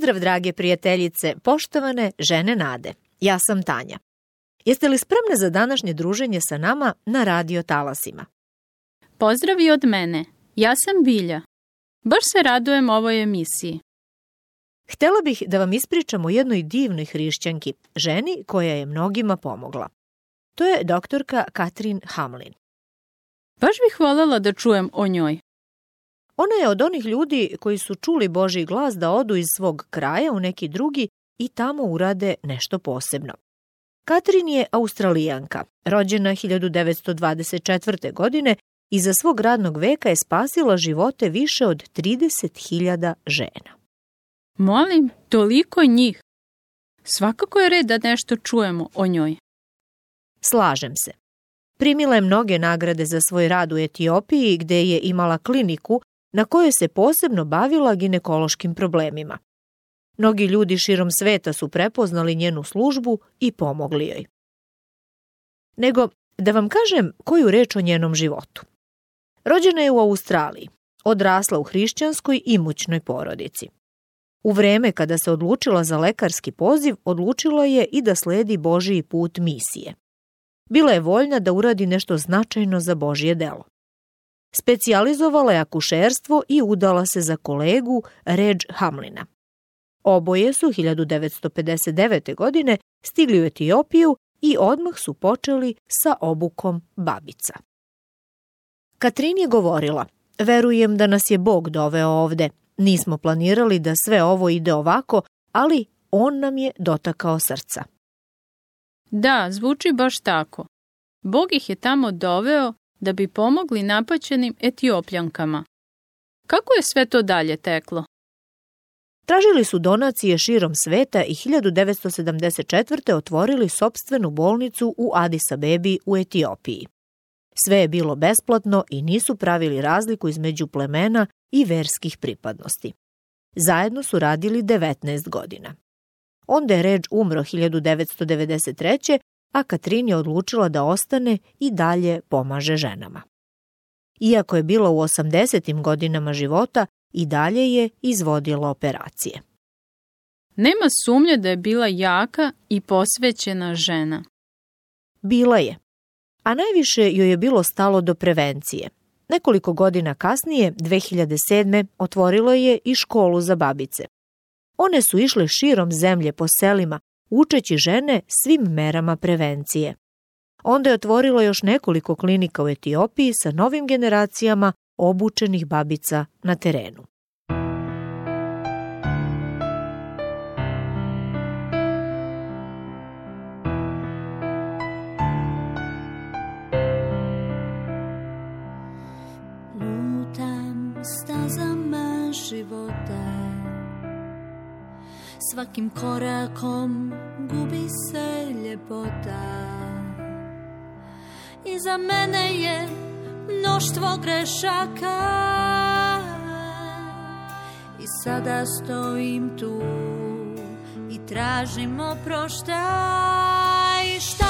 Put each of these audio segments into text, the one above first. Pozdrav, drage prijateljice, poštovane žene Nade. Ja sam Tanja. Jeste li spremne za današnje druženje sa nama na Radio Talasima? Pozdrav i od mene. Ja sam Bilja. Baš se radujem ovoj emisiji. Htela bih da vam ispričam o jednoj divnoj hrišćanki, ženi koja je mnogima pomogla. To je doktorka Katrin Hamlin. Baš bih voljela da čujem o njoj. Ona je od onih ljudi koji su čuli Boži glas da odu iz svog kraja u neki drugi i tamo urade nešto posebno. Katrin je australijanka, rođena 1924. godine i za svog radnog veka je spasila živote više od 30.000 žena. Molim, toliko njih. Svakako je red da nešto čujemo o njoj. Slažem se. Primila je mnoge nagrade za svoj rad u Etiopiji gde je imala kliniku na kojoj se posebno bavila ginekološkim problemima. Mnogi ljudi širom sveta su prepoznali njenu službu i pomogli joj. Nego, da vam kažem koju reč o njenom životu. Rođena je u Australiji, odrasla u hrišćanskoj i mućnoj porodici. U vreme kada se odlučila za lekarski poziv, odlučila je i da sledi Božiji put misije. Bila je voljna da uradi nešto značajno za Božje delo. Specijalizovala je akušerstvo i udala se za kolegu Reg Hamlina. Oboje su 1959. godine stigli u Etiopiju i odmah su počeli sa obukom babica. Katrin je govorila, verujem da nas je Bog doveo ovde. Nismo planirali da sve ovo ide ovako, ali on nam je dotakao srca. Da, zvuči baš tako. Bog ih je tamo doveo da bi pomogli napaćenim etiopljankama. Kako je sve to dalje teklo? Tražili su donacije širom sveta i 1974. otvorili sobstvenu bolnicu u Addis Abebi u Etiopiji. Sve je bilo besplatno i nisu pravili razliku između plemena i verskih pripadnosti. Zajedno su radili 19 godina. Onda je Reč umro 1993 a Katrin je odlučila da ostane i dalje pomaže ženama. Iako je bila u 80. godinama života, i dalje je izvodila operacije. Nema sumnje da je bila jaka i posvećena žena. Bila je, a najviše joj je bilo stalo do prevencije. Nekoliko godina kasnije, 2007. otvorilo je i školu za babice. One su išle širom zemlje po selima učeći žene svim merama prevencije. Onda je otvorilo još nekoliko klinika u Etiopiji sa novim generacijama obučenih babica na terenu. svakim korakom gubi se ljepota I za mene je mnoštvo grešaka I sada stojim tu i tražim oproštaj Šta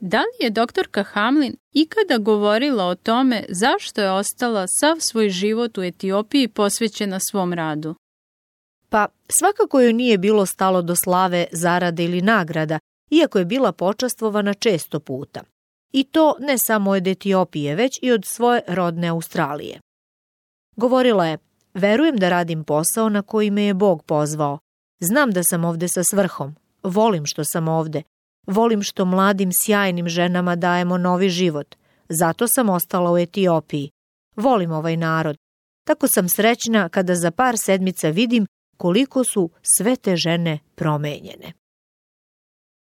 Da li je doktorka Hamlin ikada govorila o tome zašto je ostala sav svoj život u Etiopiji posvećena svom radu? Pa svakako joj nije bilo stalo do slave, zarade ili nagrada, iako je bila počastvovana često puta. I to ne samo od Etiopije, već i od svoje rodne Australije. Govorila je, Verujem da radim posao na koji me je Bog pozvao. Znam da sam ovde sa svrhom. Volim što sam ovde. Volim što mladim sjajnim ženama dajemo novi život. Zato sam ostala u Etiopiji. Volim ovaj narod. Tako sam srećna kada za par sedmica vidim koliko su sve te žene promenjene.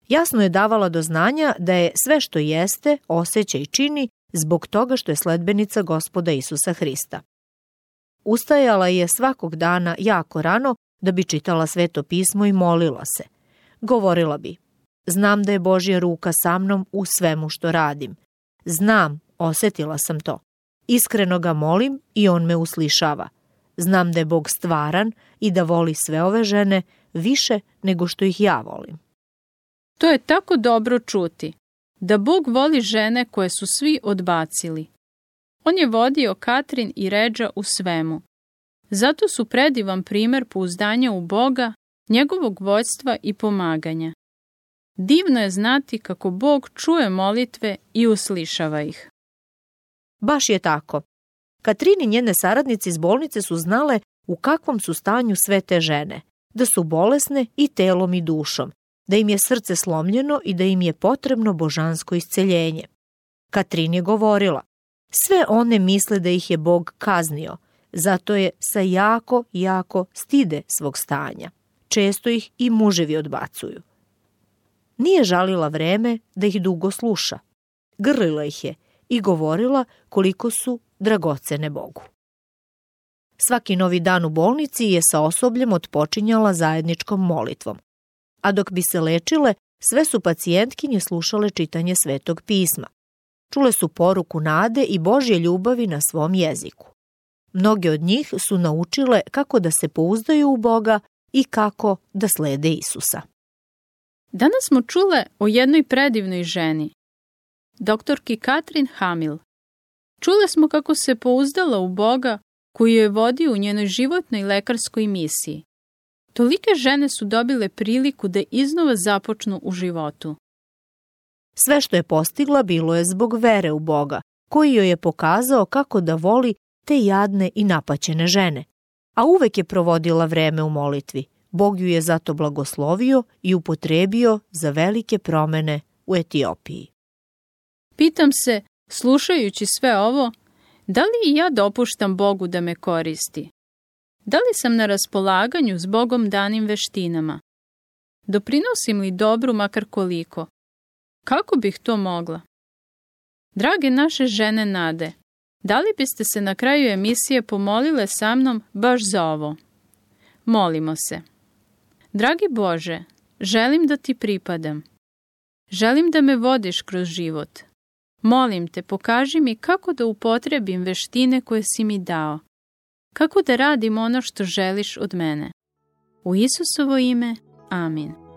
Jasno je davala do znanja da je sve što jeste, osjeća i čini zbog toga što je sledbenica gospoda Isusa Hrista. Ustajala je svakog dana jako rano da bi čitala sveto pismo i molila se. Govorila bi, znam da je Božja ruka sa mnom u svemu što radim. Znam, osetila sam to. Iskreno ga molim i on me uslišava. Znam da je Bog stvaran i da voli sve ove žene više nego što ih ja volim. To je tako dobro čuti, da Bog voli žene koje su svi odbacili, On je vodio Katrin i Ređa u svemu. Zato su predivan primer pouzdanja u Boga, njegovog vojstva i pomaganja. Divno je znati kako Bog čuje molitve i uslišava ih. Baš je tako. Katrin i njene saradnice iz bolnice su znale u kakvom su stanju sve te žene, da su bolesne i telom i dušom, da im je srce slomljeno i da im je potrebno božansko isceljenje. Katrin je govorila, Sve one misle da ih je Bog kaznio, zato je sa jako, jako stide svog stanja. Često ih i muževi odbacuju. Nije žalila vreme da ih dugo sluša. Grlila ih je i govorila koliko su dragocene Bogu. Svaki novi dan u bolnici je sa osobljem otpočinjala zajedničkom molitvom. A dok bi se lečile, sve su pacijentkinje slušale čitanje Svetog pisma čule su poruku nade i Božje ljubavi na svom jeziku. Mnoge od njih su naučile kako da se pouzdaju u Boga i kako da slede Isusa. Danas smo čule o jednoj predivnoj ženi, doktorki Katrin Hamil. Čule smo kako se pouzdala u Boga koji je vodio u njenoj životnoj lekarskoj misiji. Tolike žene su dobile priliku da iznova započnu u životu. Sve što je postigla bilo je zbog vere u Boga, koji joj je pokazao kako da voli te jadne i napaćene žene. A uvek je provodila vreme u molitvi. Bog ju je zato blagoslovio i upotrebio za velike promene u Etiopiji. Pitam se, slušajući sve ovo, da li i ja dopuštam Bogu da me koristi? Da li sam na raspolaganju s Bogom danim veštinama? Doprinosim li dobru makar koliko? Kako bih to mogla? Drage naše žene nade, da li biste se na kraju emisije pomolile sa mnom baš za ovo? Molimo se. Dragi Bože, želim da ti pripadam. Želim da me vodiš kroz život. Molim te, pokaži mi kako da upotrebim veštine koje si mi dao. Kako da radim ono što želiš od mene. U Isusovo ime, amin.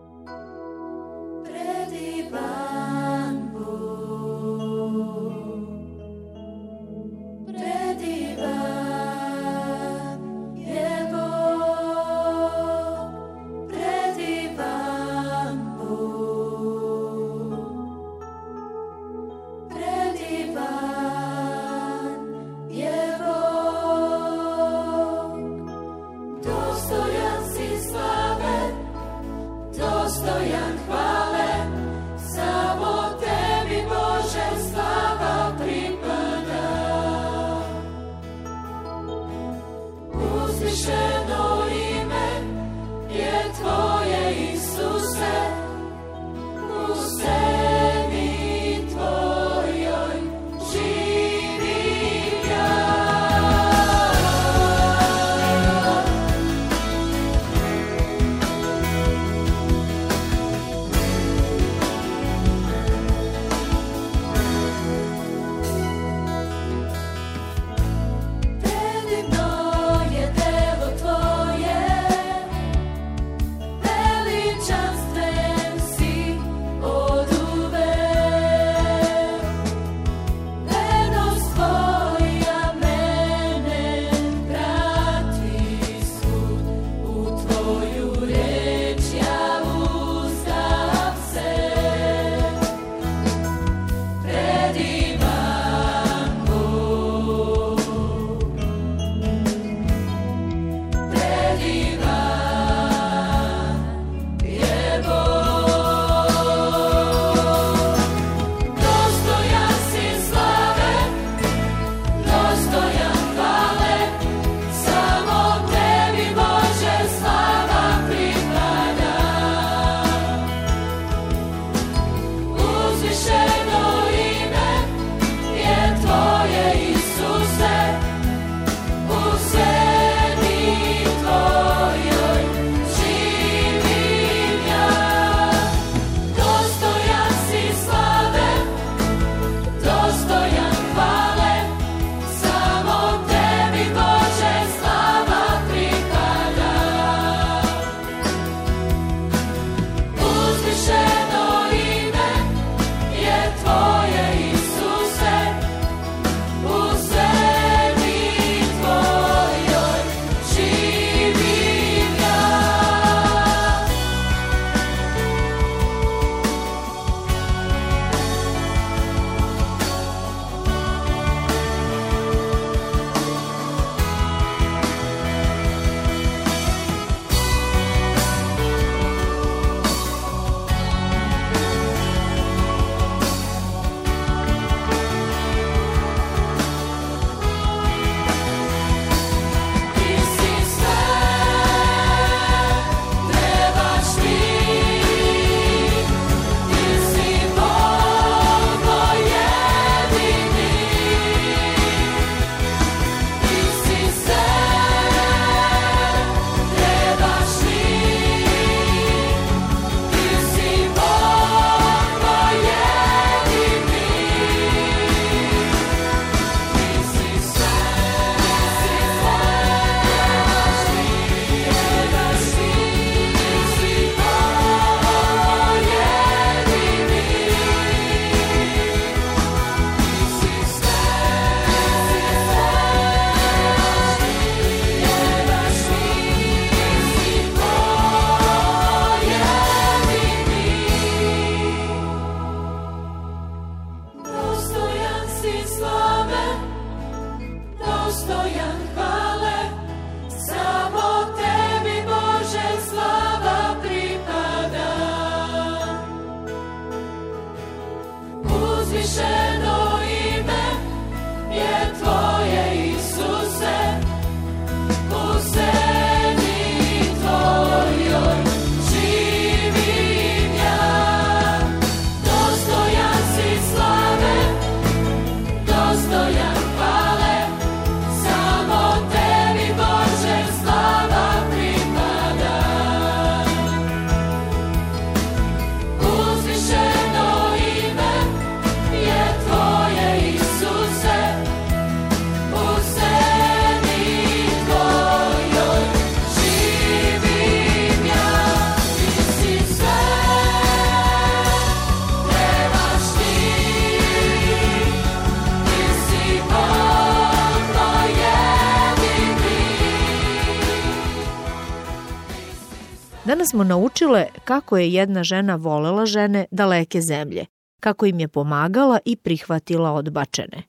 Danas smo naučile kako je jedna žena volela žene daleke zemlje, kako im je pomagala i prihvatila odbačene.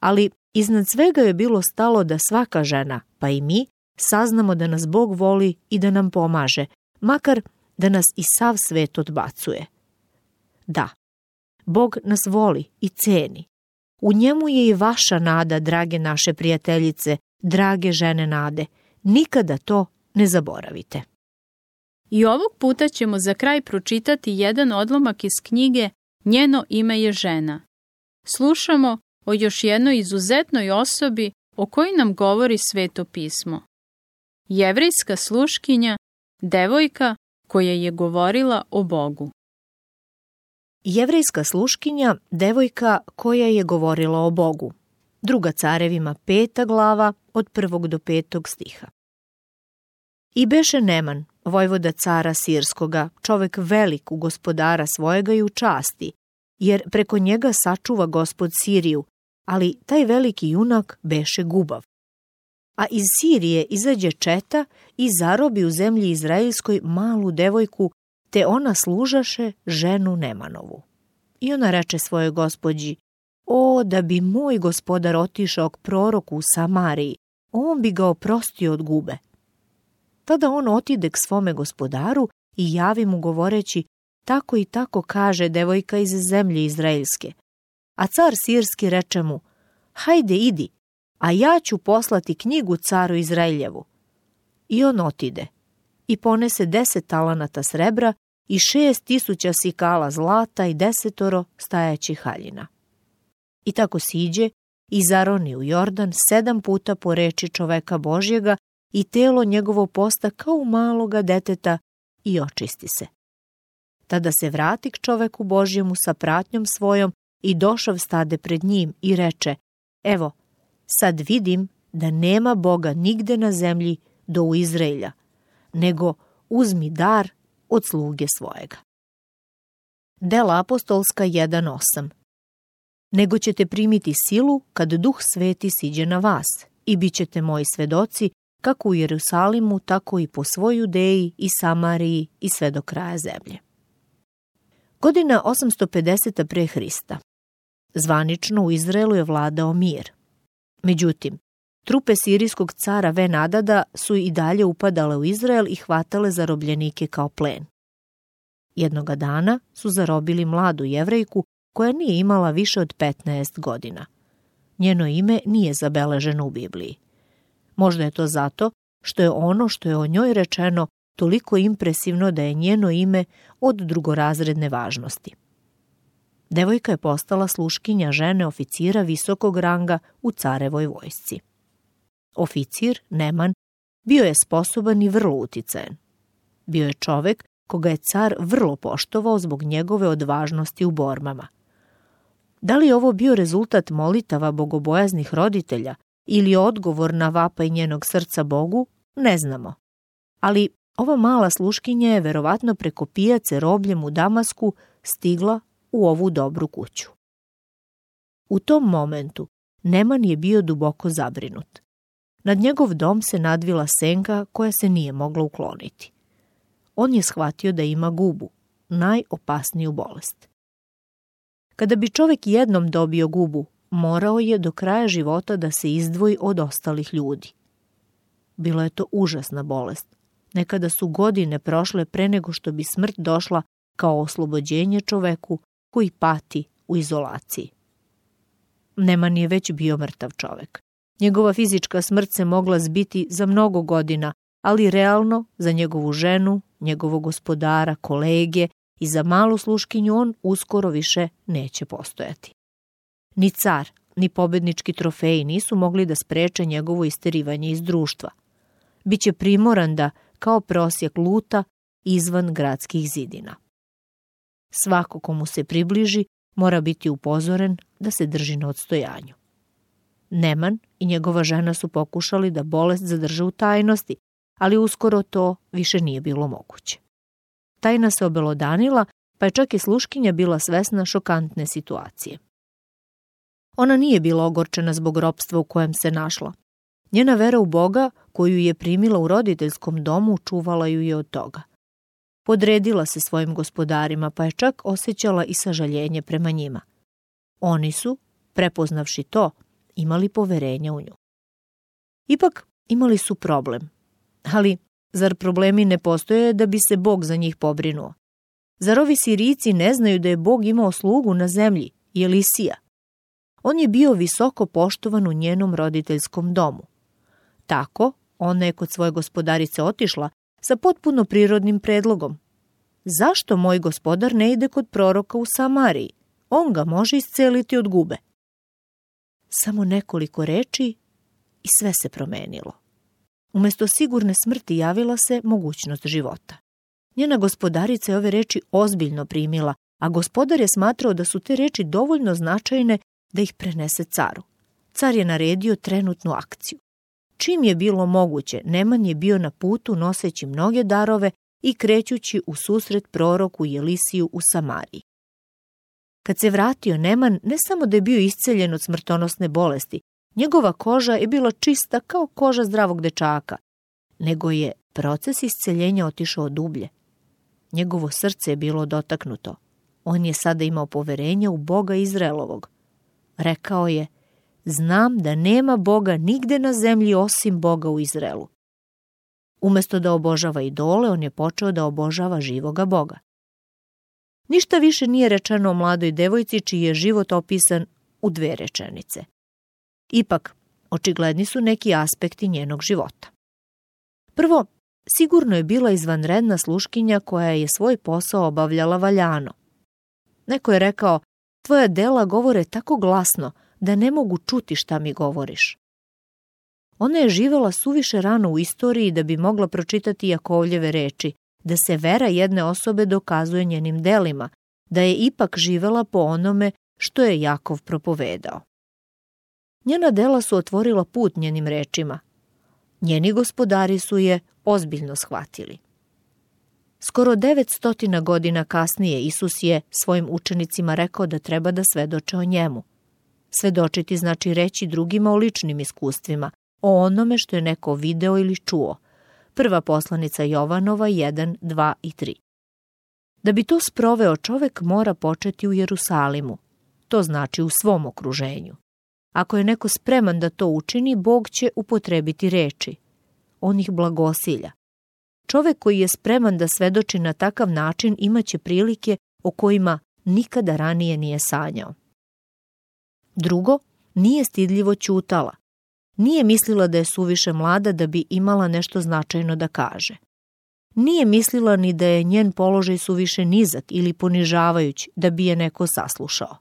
Ali iznad svega je bilo stalo da svaka žena, pa i mi, saznamo da nas Bog voli i da nam pomaže, makar da nas i sav svet odbacuje. Da, Bog nas voli i ceni. U njemu je i vaša nada, drage naše prijateljice, drage žene nade. Nikada to ne zaboravite. I ovog puta ćemo za kraj pročitati jedan odlomak iz knjige Njeno ime je žena. Slušamo o još jednoj izuzetnoj osobi o kojoj nam govori sveto pismo. Jevrejska sluškinja, devojka koja je govorila o Bogu. Jevrejska sluškinja, devojka koja je govorila o Bogu. Druga carevima peta glava od prvog do petog stiha. I beše Neman, vojvoda cara Sirskoga, čovek velik u gospodara svojega i u časti, jer preko njega sačuva gospod Siriju, ali taj veliki junak beše gubav. A iz Sirije izađe četa i zarobi u zemlji izraelskoj malu devojku, te ona služaše ženu Nemanovu. I ona reče svojoj gospođi, o, da bi moj gospodar otišao k proroku u Samariji, on bi ga oprostio od gube. Tada on otide k svome gospodaru i javi mu govoreći, tako i tako kaže devojka iz zemlje izraelske. A car sirski reče mu, hajde idi, a ja ću poslati knjigu caru Izraeljevu. I on otide i ponese deset talanata srebra i šest tisuća sikala zlata i desetoro stajaćih haljina. I tako siđe i zaroni u Jordan sedam puta po reči čoveka Božjega i telo njegovo posta kao maloga deteta i očisti se. Tada se vrati k čoveku Božjemu sa pratnjom svojom i došav stade pred njim i reče, evo, sad vidim da nema Boga nigde na zemlji do u Izraelja, nego uzmi dar od sluge svojega. Dela apostolska 1.8 Nego ćete primiti silu kad duh sveti siđe na vas i bit ćete moji svedoci kako u Jerusalimu, tako i po svojoj Judeji i Samariji i sve do kraja zemlje. Godina 850. pre Hrista. Zvanično u Izraelu je vladao mir. Međutim, trupe sirijskog cara Venadada su i dalje upadale u Izrael i hvatale zarobljenike kao plen. Jednoga dana su zarobili mladu jevrejku koja nije imala više od 15 godina. Njeno ime nije zabeleženo u Bibliji. Možda je to zato što je ono što je o njoj rečeno toliko impresivno da je njeno ime od drugorazredne važnosti. Devojka je postala sluškinja žene oficira visokog ranga u carevoj vojsci. Oficir, Neman, bio je sposoban i vrlo uticajen. Bio je čovek koga je car vrlo poštovao zbog njegove odvažnosti u bormama. Da li je ovo bio rezultat molitava bogobojaznih roditelja ili odgovor na vapaj njenog srca Bogu, ne znamo. Ali ova mala sluškinja je verovatno preko pijace robljem u Damasku stigla u ovu dobru kuću. U tom momentu Neman je bio duboko zabrinut. Nad njegov dom se nadvila senka koja se nije mogla ukloniti. On je shvatio da ima gubu, najopasniju bolest. Kada bi čovek jednom dobio gubu, morao je do kraja života da se izdvoji od ostalih ljudi. Bila je to užasna bolest. Nekada su godine prošle pre nego što bi smrt došla kao oslobođenje čoveku koji pati u izolaciji. Neman je već bio mrtav čovek. Njegova fizička smrt se mogla zbiti za mnogo godina, ali realno za njegovu ženu, njegovog gospodara, kolege i za malu sluškinju on uskoro više neće postojati. Ni car, ni pobednički trofeji nisu mogli da spreče njegovo isterivanje iz društva. Biće primoran da, kao prosjek luta, izvan gradskih zidina. Svako komu se približi mora biti upozoren da se drži na odstojanju. Neman i njegova žena su pokušali da bolest zadrže u tajnosti, ali uskoro to više nije bilo moguće. Tajna se obelodanila, pa je čak i sluškinja bila svesna šokantne situacije. Ona nije bila ogorčena zbog ropstva u kojem se našla. Njena vera u Boga, koju je primila u roditeljskom domu, čuvala ju je od toga. Podredila se svojim gospodarima, pa je čak osjećala i sažaljenje prema njima. Oni su, prepoznavši to, imali poverenja u nju. Ipak imali su problem. Ali zar problemi ne postoje da bi se Bog za njih pobrinuo? Zar ovi sirici ne znaju da je Bog imao slugu na zemlji, Elisija, On je bio visoko poštovan u njenom roditeljskom domu. Tako, ona je kod svoje gospodarice otišla sa potpuno prirodnim predlogom. Zašto moj gospodar ne ide kod proroka u Samariji? On ga može isceliti od gube. Samo nekoliko reči i sve se promenilo. Umesto sigurne smrti javila se mogućnost života. Njena gospodarica je ove reči ozbiljno primila, a gospodar je smatrao da su te reči dovoljno značajne da ih prenese caru. Car je naredio trenutnu akciju. Čim je bilo moguće, Neman je bio na putu noseći mnoge darove i krećući u susret proroku Jelisiju u Samariji. Kad se vratio Neman, ne samo da je bio isceljen od smrtonosne bolesti, njegova koža je bila čista kao koža zdravog dečaka, nego je proces isceljenja otišao dublje. Njegovo srce je bilo dotaknuto. On je sada imao poverenja u Boga Izraelovog – Rekao je, znam da nema Boga nigde na zemlji osim Boga u Izraelu. Umesto da obožava idole, on je počeo da obožava živoga Boga. Ništa više nije rečeno o mladoj devojci čiji je život opisan u dve rečenice. Ipak, očigledni su neki aspekti njenog života. Prvo, sigurno je bila izvanredna sluškinja koja je svoj posao obavljala valjano. Neko je rekao Tvoja dela govore tako glasno da ne mogu čuti šta mi govoriš. Ona je živela suviše rano u istoriji da bi mogla pročitati Jakovljeve reči, da se vera jedne osobe dokazuje njenim delima, da je ipak živela po onome što je Jakov propovedao. Njena dela su otvorila put njenim rečima. Njeni gospodari su je ozbiljno shvatili. Skoro 900 godina kasnije Isus je svojim učenicima rekao da treba da svedoče o njemu. Svedočiti znači reći drugima o ličnim iskustvima, o onome što je neko video ili čuo. Prva poslanica Jovanova 1, 2 i 3. Da bi to sproveo čovek mora početi u Jerusalimu, to znači u svom okruženju. Ako je neko spreman da to učini, Bog će upotrebiti reči. On ih blagosilja. Čovek koji je spreman da svedoči na takav način imaće prilike o kojima nikada ranije nije sanjao. Drugo, nije stidljivo ćutala. Nije mislila da je suviše mlada da bi imala nešto značajno da kaže. Nije mislila ni da je njen položaj suviše nizak ili ponižavajući da bi je neko saslušao.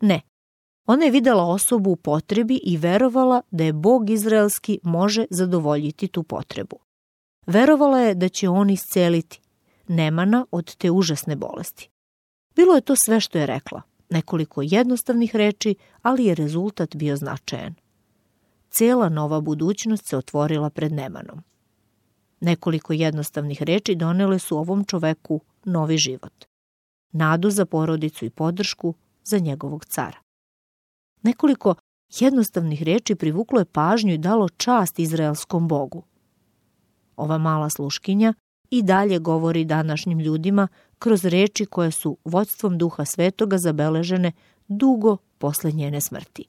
Ne, ona je videla osobu u potrebi i verovala da je Bog izraelski može zadovoljiti tu potrebu. Verovala je da će on isceliti Nemana od te užasne bolesti. Bilo je to sve što je rekla, nekoliko jednostavnih reči, ali je rezultat bio značajan. Cela nova budućnost se otvorila pred Nemanom. Nekoliko jednostavnih reči donele su ovom čoveku novi život. Nadu za porodicu i podršku za njegovog cara. Nekoliko jednostavnih reči privuklo je pažnju i dalo čast izraelskom bogu. Ova mala sluškinja i dalje govori današnjim ljudima kroz reči koje su vođstvom duha svetoga zabeležene dugo posle njene smrti.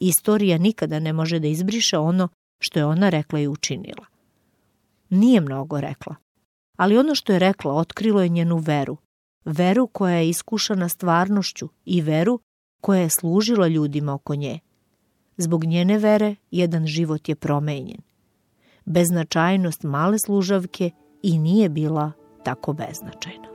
Istorija nikada ne može da izbriše ono što je ona rekla i učinila. Nije mnogo rekla, ali ono što je rekla otkrilo je njenu veru, veru koja je iskušana stvarnošću i veru koja je služila ljudima oko nje. Zbog njene vere jedan život je promenjen beznačajnost male služavke i nije bila tako beznačajna.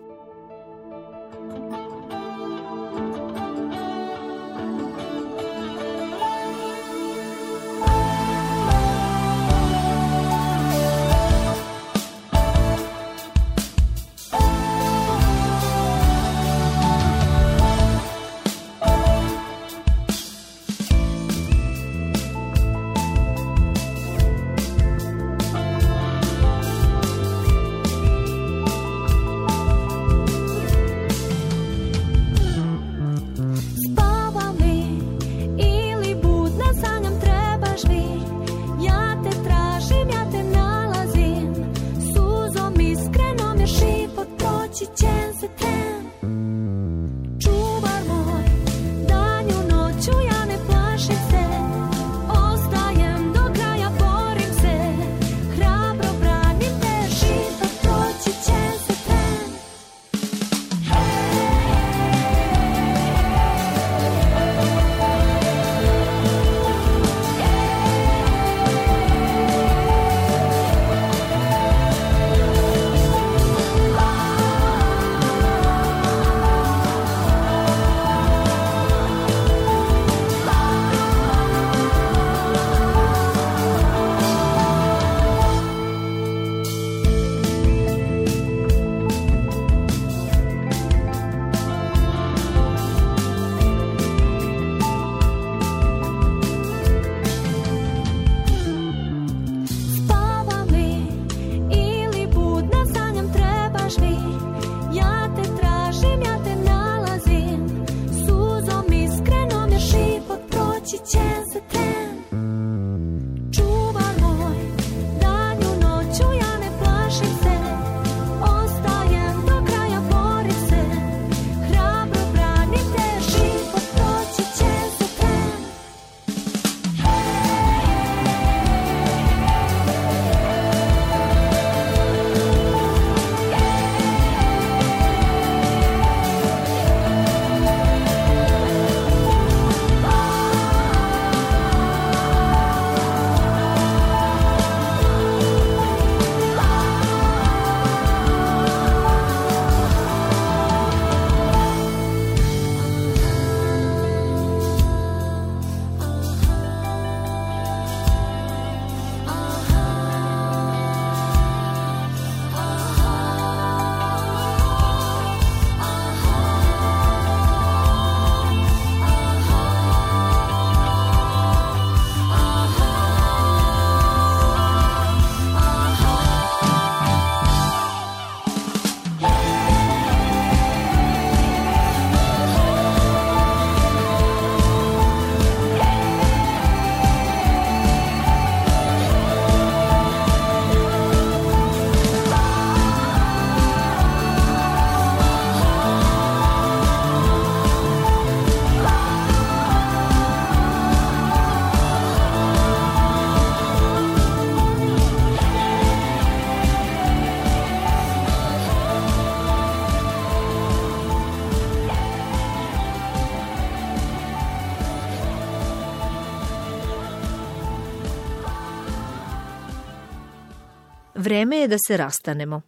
vreme je da se rastanemo.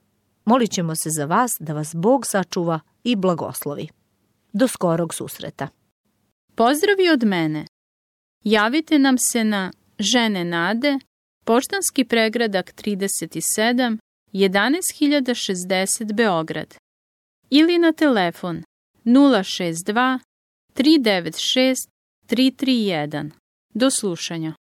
Molit ćemo se za vas da vas Bog sačuva i blagoslovi. Do skorog susreta. Pozdravi od mene. Javite nam se na Žene Nade, poštanski pregradak 37 11060 Beograd ili na telefon 062 396 331. Do slušanja.